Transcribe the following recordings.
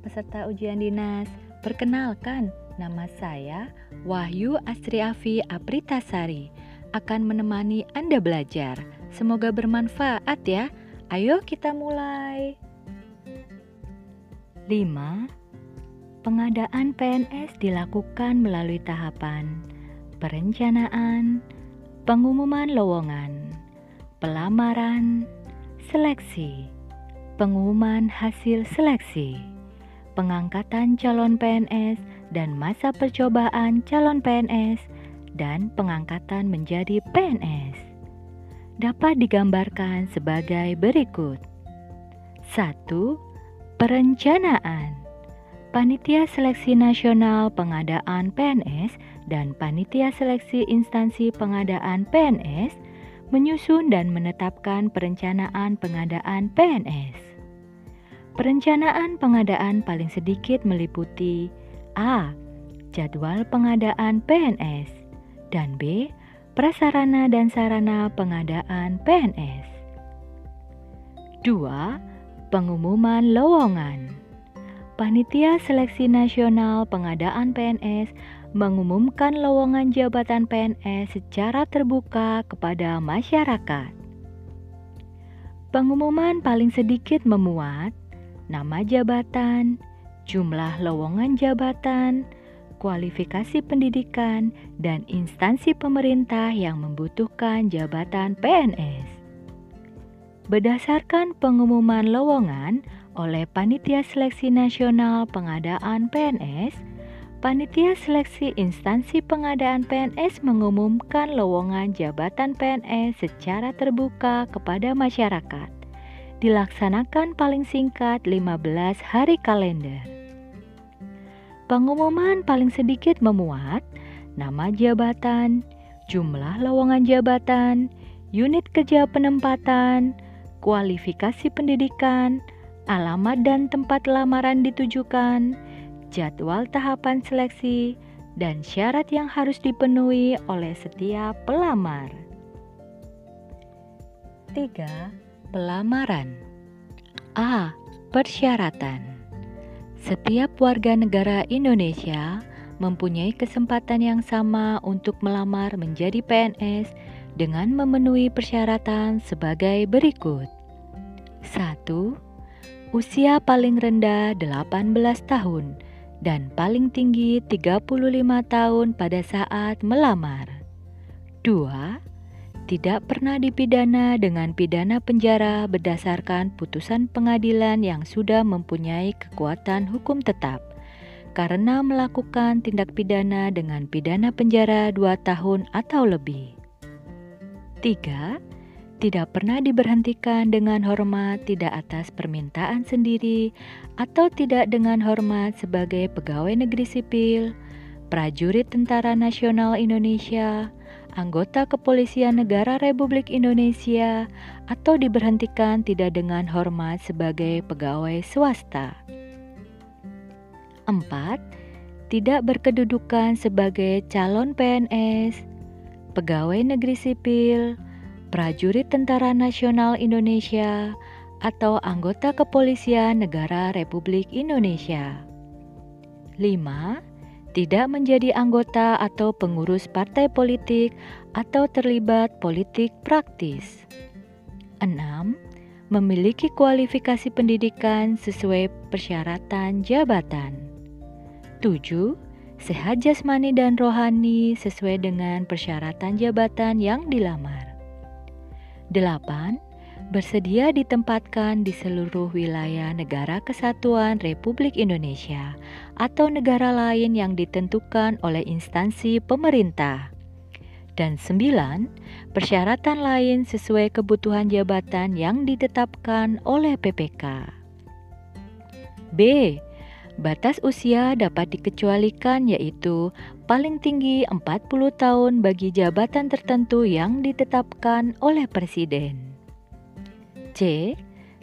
peserta ujian dinas. Perkenalkan, nama saya Wahyu Astriafi Apritasari. Akan menemani Anda belajar. Semoga bermanfaat ya. Ayo kita mulai. 5. Pengadaan PNS dilakukan melalui tahapan perencanaan, pengumuman lowongan, pelamaran, seleksi pengumuman hasil seleksi, pengangkatan calon PNS dan masa percobaan calon PNS, dan pengangkatan menjadi PNS dapat digambarkan sebagai berikut. 1. Perencanaan Panitia Seleksi Nasional Pengadaan PNS dan Panitia Seleksi Instansi Pengadaan PNS menyusun dan menetapkan perencanaan pengadaan PNS. Perencanaan pengadaan paling sedikit meliputi A. Jadwal pengadaan PNS dan B. Prasarana dan sarana pengadaan PNS 2. Pengumuman lowongan Panitia Seleksi Nasional Pengadaan PNS mengumumkan lowongan jabatan PNS secara terbuka kepada masyarakat. Pengumuman paling sedikit memuat nama jabatan, jumlah lowongan jabatan, kualifikasi pendidikan, dan instansi pemerintah yang membutuhkan jabatan PNS. Berdasarkan pengumuman lowongan oleh Panitia Seleksi Nasional Pengadaan PNS, Panitia Seleksi Instansi Pengadaan PNS mengumumkan lowongan jabatan PNS secara terbuka kepada masyarakat dilaksanakan paling singkat 15 hari kalender. Pengumuman paling sedikit memuat nama jabatan, jumlah lowongan jabatan, unit kerja penempatan, kualifikasi pendidikan, alamat dan tempat lamaran ditujukan, jadwal tahapan seleksi, dan syarat yang harus dipenuhi oleh setiap pelamar. 3 Pelamaran A. Persyaratan Setiap warga negara Indonesia mempunyai kesempatan yang sama untuk melamar menjadi PNS dengan memenuhi persyaratan sebagai berikut 1. Usia paling rendah 18 tahun dan paling tinggi 35 tahun pada saat melamar 2 tidak pernah dipidana dengan pidana penjara berdasarkan putusan pengadilan yang sudah mempunyai kekuatan hukum tetap karena melakukan tindak pidana dengan pidana penjara dua tahun atau lebih. 3. Tidak pernah diberhentikan dengan hormat tidak atas permintaan sendiri atau tidak dengan hormat sebagai pegawai negeri sipil, prajurit Tentara Nasional Indonesia, anggota kepolisian negara Republik Indonesia atau diberhentikan tidak dengan hormat sebagai pegawai swasta. 4. Tidak berkedudukan sebagai calon PNS, pegawai negeri sipil, prajurit Tentara Nasional Indonesia, atau anggota kepolisian negara Republik Indonesia. 5 tidak menjadi anggota atau pengurus partai politik atau terlibat politik praktis. 6. Memiliki kualifikasi pendidikan sesuai persyaratan jabatan. 7. Sehat jasmani dan rohani sesuai dengan persyaratan jabatan yang dilamar. 8 bersedia ditempatkan di seluruh wilayah negara kesatuan Republik Indonesia atau negara lain yang ditentukan oleh instansi pemerintah. Dan sembilan, persyaratan lain sesuai kebutuhan jabatan yang ditetapkan oleh PPK. B. Batas usia dapat dikecualikan yaitu paling tinggi 40 tahun bagi jabatan tertentu yang ditetapkan oleh Presiden. C.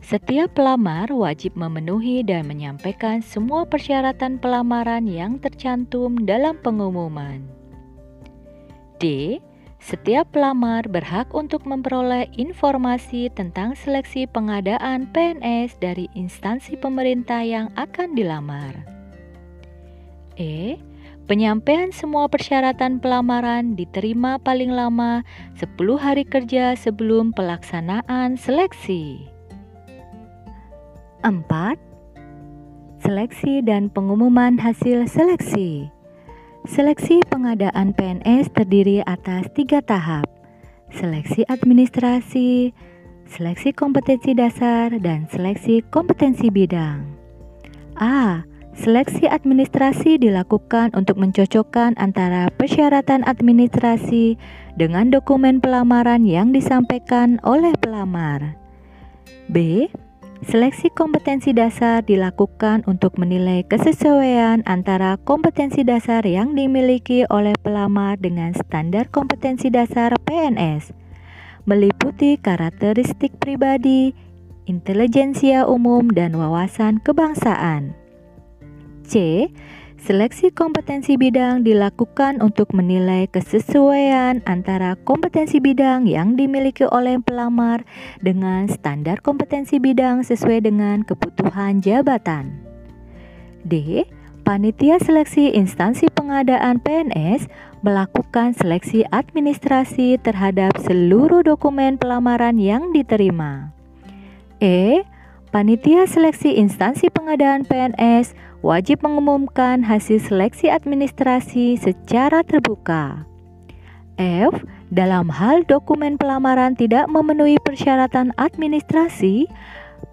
Setiap pelamar wajib memenuhi dan menyampaikan semua persyaratan pelamaran yang tercantum dalam pengumuman. D. Setiap pelamar berhak untuk memperoleh informasi tentang seleksi pengadaan PNS dari instansi pemerintah yang akan dilamar. E. Penyampaian semua persyaratan pelamaran diterima paling lama 10 hari kerja sebelum pelaksanaan seleksi. 4. Seleksi dan pengumuman hasil seleksi. Seleksi pengadaan PNS terdiri atas tiga tahap, seleksi administrasi, seleksi kompetensi dasar, dan seleksi kompetensi bidang. A. Seleksi administrasi dilakukan untuk mencocokkan antara persyaratan administrasi dengan dokumen pelamaran yang disampaikan oleh pelamar. B. Seleksi kompetensi dasar dilakukan untuk menilai kesesuaian antara kompetensi dasar yang dimiliki oleh pelamar dengan standar kompetensi dasar PNS, meliputi karakteristik pribadi, intelijensia umum, dan wawasan kebangsaan. C. Seleksi kompetensi bidang dilakukan untuk menilai kesesuaian antara kompetensi bidang yang dimiliki oleh pelamar dengan standar kompetensi bidang sesuai dengan kebutuhan jabatan. D. Panitia seleksi instansi pengadaan PNS melakukan seleksi administrasi terhadap seluruh dokumen pelamaran yang diterima. E. Panitia seleksi instansi pengadaan PNS wajib mengumumkan hasil seleksi administrasi secara terbuka. F. Dalam hal dokumen pelamaran tidak memenuhi persyaratan administrasi,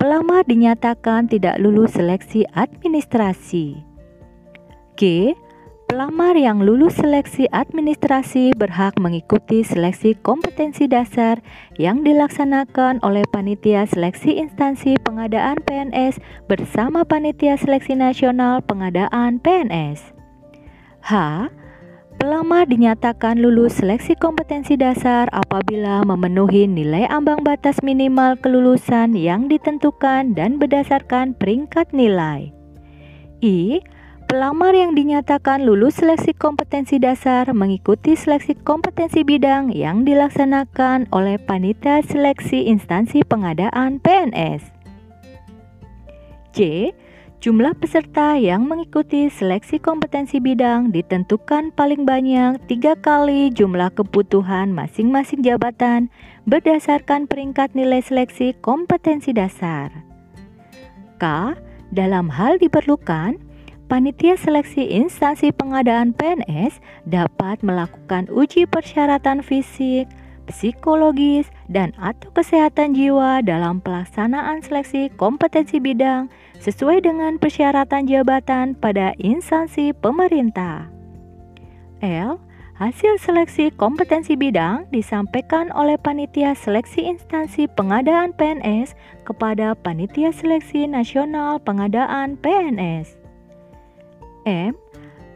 pelamar dinyatakan tidak lulus seleksi administrasi. G. Pelamar yang lulus seleksi administrasi berhak mengikuti seleksi kompetensi dasar yang dilaksanakan oleh Panitia Seleksi Instansi Pengadaan PNS bersama Panitia Seleksi Nasional Pengadaan PNS. H. Pelamar dinyatakan lulus seleksi kompetensi dasar apabila memenuhi nilai ambang batas minimal kelulusan yang ditentukan dan berdasarkan peringkat nilai. I Pelamar yang dinyatakan lulus seleksi kompetensi dasar mengikuti seleksi kompetensi bidang yang dilaksanakan oleh panitia seleksi instansi pengadaan PNS. C. Jumlah peserta yang mengikuti seleksi kompetensi bidang ditentukan paling banyak tiga kali jumlah kebutuhan masing-masing jabatan berdasarkan peringkat nilai seleksi kompetensi dasar. K. Dalam hal diperlukan, Panitia seleksi instansi pengadaan PNS dapat melakukan uji persyaratan fisik, psikologis, dan atau kesehatan jiwa dalam pelaksanaan seleksi kompetensi bidang sesuai dengan persyaratan jabatan pada instansi pemerintah. L. Hasil seleksi kompetensi bidang disampaikan oleh panitia seleksi instansi pengadaan PNS kepada panitia seleksi nasional pengadaan PNS. M.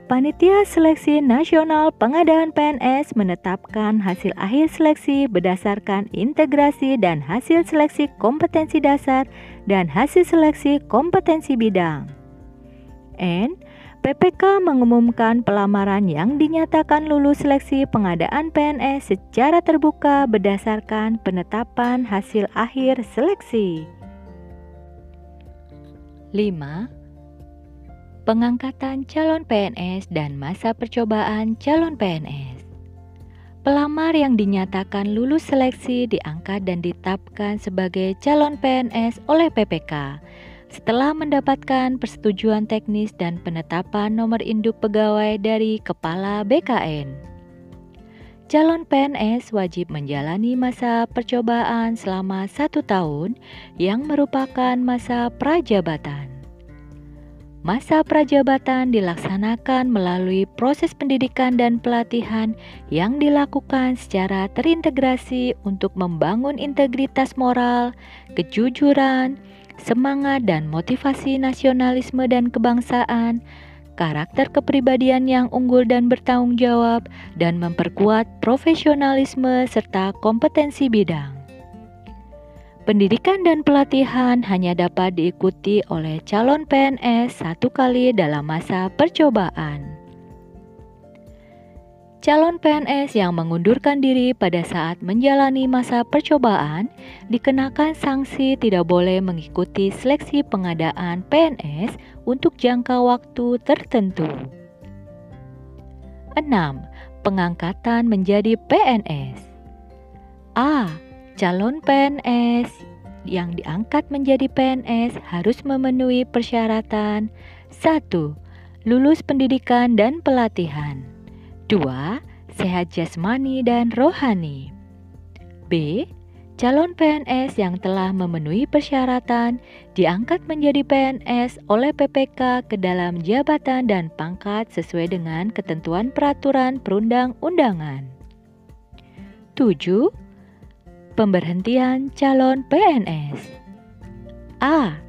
Panitia Seleksi Nasional Pengadaan PNS menetapkan hasil akhir seleksi berdasarkan integrasi dan hasil seleksi kompetensi dasar dan hasil seleksi kompetensi bidang. N. PPK mengumumkan pelamaran yang dinyatakan lulus seleksi pengadaan PNS secara terbuka berdasarkan penetapan hasil akhir seleksi. 5 pengangkatan calon PNS dan masa percobaan calon PNS. Pelamar yang dinyatakan lulus seleksi diangkat dan ditetapkan sebagai calon PNS oleh PPK setelah mendapatkan persetujuan teknis dan penetapan nomor induk pegawai dari Kepala BKN. Calon PNS wajib menjalani masa percobaan selama satu tahun yang merupakan masa prajabatan. Masa prajabatan dilaksanakan melalui proses pendidikan dan pelatihan yang dilakukan secara terintegrasi untuk membangun integritas moral, kejujuran, semangat dan motivasi nasionalisme dan kebangsaan, karakter kepribadian yang unggul dan bertanggung jawab, dan memperkuat profesionalisme serta kompetensi bidang. Pendidikan dan pelatihan hanya dapat diikuti oleh calon PNS satu kali dalam masa percobaan. Calon PNS yang mengundurkan diri pada saat menjalani masa percobaan dikenakan sanksi tidak boleh mengikuti seleksi pengadaan PNS untuk jangka waktu tertentu. 6. Pengangkatan menjadi PNS. A. Calon PNS yang diangkat menjadi PNS harus memenuhi persyaratan 1. Lulus pendidikan dan pelatihan 2. Sehat jasmani dan rohani B. Calon PNS yang telah memenuhi persyaratan diangkat menjadi PNS oleh PPK ke dalam jabatan dan pangkat sesuai dengan ketentuan peraturan perundang-undangan. 7 Pemberhentian calon PNS A.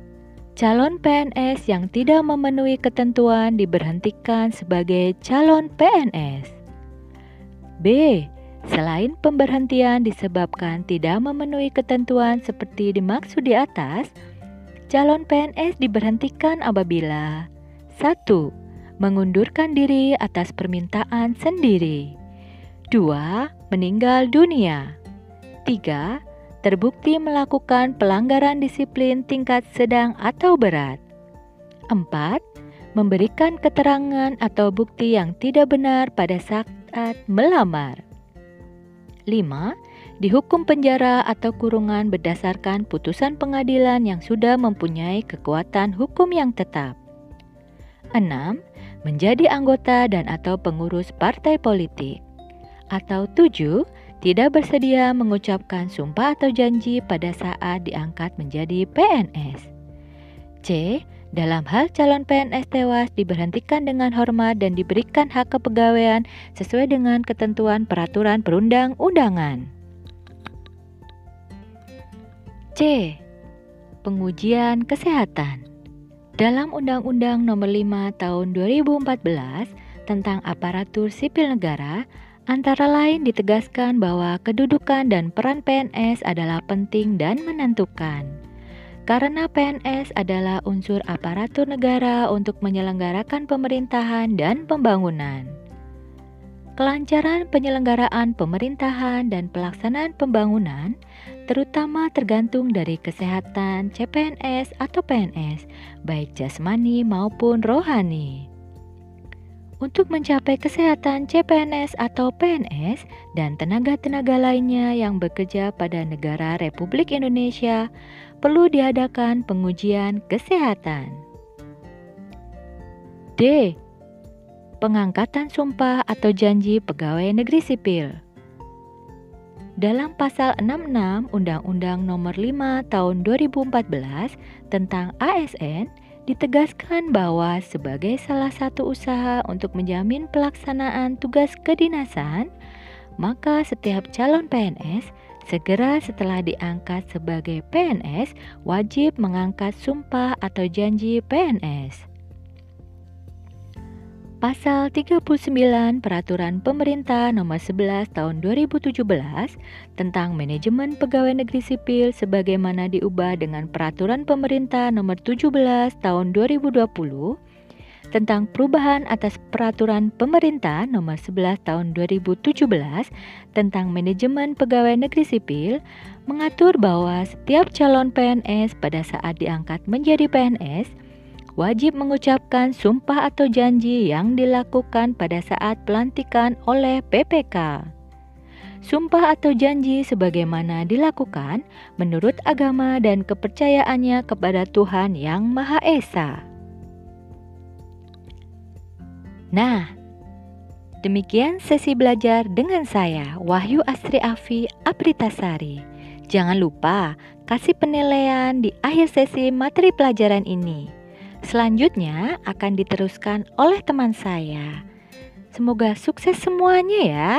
Calon PNS yang tidak memenuhi ketentuan diberhentikan sebagai calon PNS. B. Selain pemberhentian disebabkan tidak memenuhi ketentuan seperti dimaksud di atas, calon PNS diberhentikan apabila 1. Mengundurkan diri atas permintaan sendiri 2. Meninggal dunia 3. Terbukti melakukan pelanggaran disiplin tingkat sedang atau berat. 4. Memberikan keterangan atau bukti yang tidak benar pada saat melamar. 5. Dihukum penjara atau kurungan berdasarkan putusan pengadilan yang sudah mempunyai kekuatan hukum yang tetap. 6. Menjadi anggota dan atau pengurus partai politik. Atau 7 tidak bersedia mengucapkan sumpah atau janji pada saat diangkat menjadi PNS. C. Dalam hal calon PNS tewas diberhentikan dengan hormat dan diberikan hak kepegawaian sesuai dengan ketentuan peraturan perundang-undangan. C. Pengujian kesehatan. Dalam Undang-Undang Nomor 5 Tahun 2014 tentang aparatur sipil negara Antara lain ditegaskan bahwa kedudukan dan peran PNS adalah penting dan menentukan. Karena PNS adalah unsur aparatur negara untuk menyelenggarakan pemerintahan dan pembangunan. Kelancaran penyelenggaraan pemerintahan dan pelaksanaan pembangunan terutama tergantung dari kesehatan CPNS atau PNS, baik jasmani maupun rohani. Untuk mencapai kesehatan CPNS atau PNS dan tenaga-tenaga lainnya yang bekerja pada negara Republik Indonesia, perlu diadakan pengujian kesehatan. D. Pengangkatan sumpah atau janji pegawai negeri sipil. Dalam pasal 66 Undang-Undang Nomor 5 Tahun 2014 tentang ASN, ditegaskan bahwa sebagai salah satu usaha untuk menjamin pelaksanaan tugas kedinasan, maka setiap calon PNS segera setelah diangkat sebagai PNS wajib mengangkat sumpah atau janji PNS. Pasal 39 Peraturan Pemerintah Nomor 11 Tahun 2017 tentang Manajemen Pegawai Negeri Sipil sebagaimana diubah dengan Peraturan Pemerintah Nomor 17 Tahun 2020 tentang perubahan atas Peraturan Pemerintah Nomor 11 Tahun 2017 tentang Manajemen Pegawai Negeri Sipil mengatur bahwa setiap calon PNS pada saat diangkat menjadi PNS wajib mengucapkan sumpah atau janji yang dilakukan pada saat pelantikan oleh PPK. Sumpah atau janji sebagaimana dilakukan menurut agama dan kepercayaannya kepada Tuhan Yang Maha Esa. Nah, demikian sesi belajar dengan saya, Wahyu Astri Afi Apritasari. Jangan lupa kasih penilaian di akhir sesi materi pelajaran ini. Selanjutnya akan diteruskan oleh teman saya. Semoga sukses semuanya ya.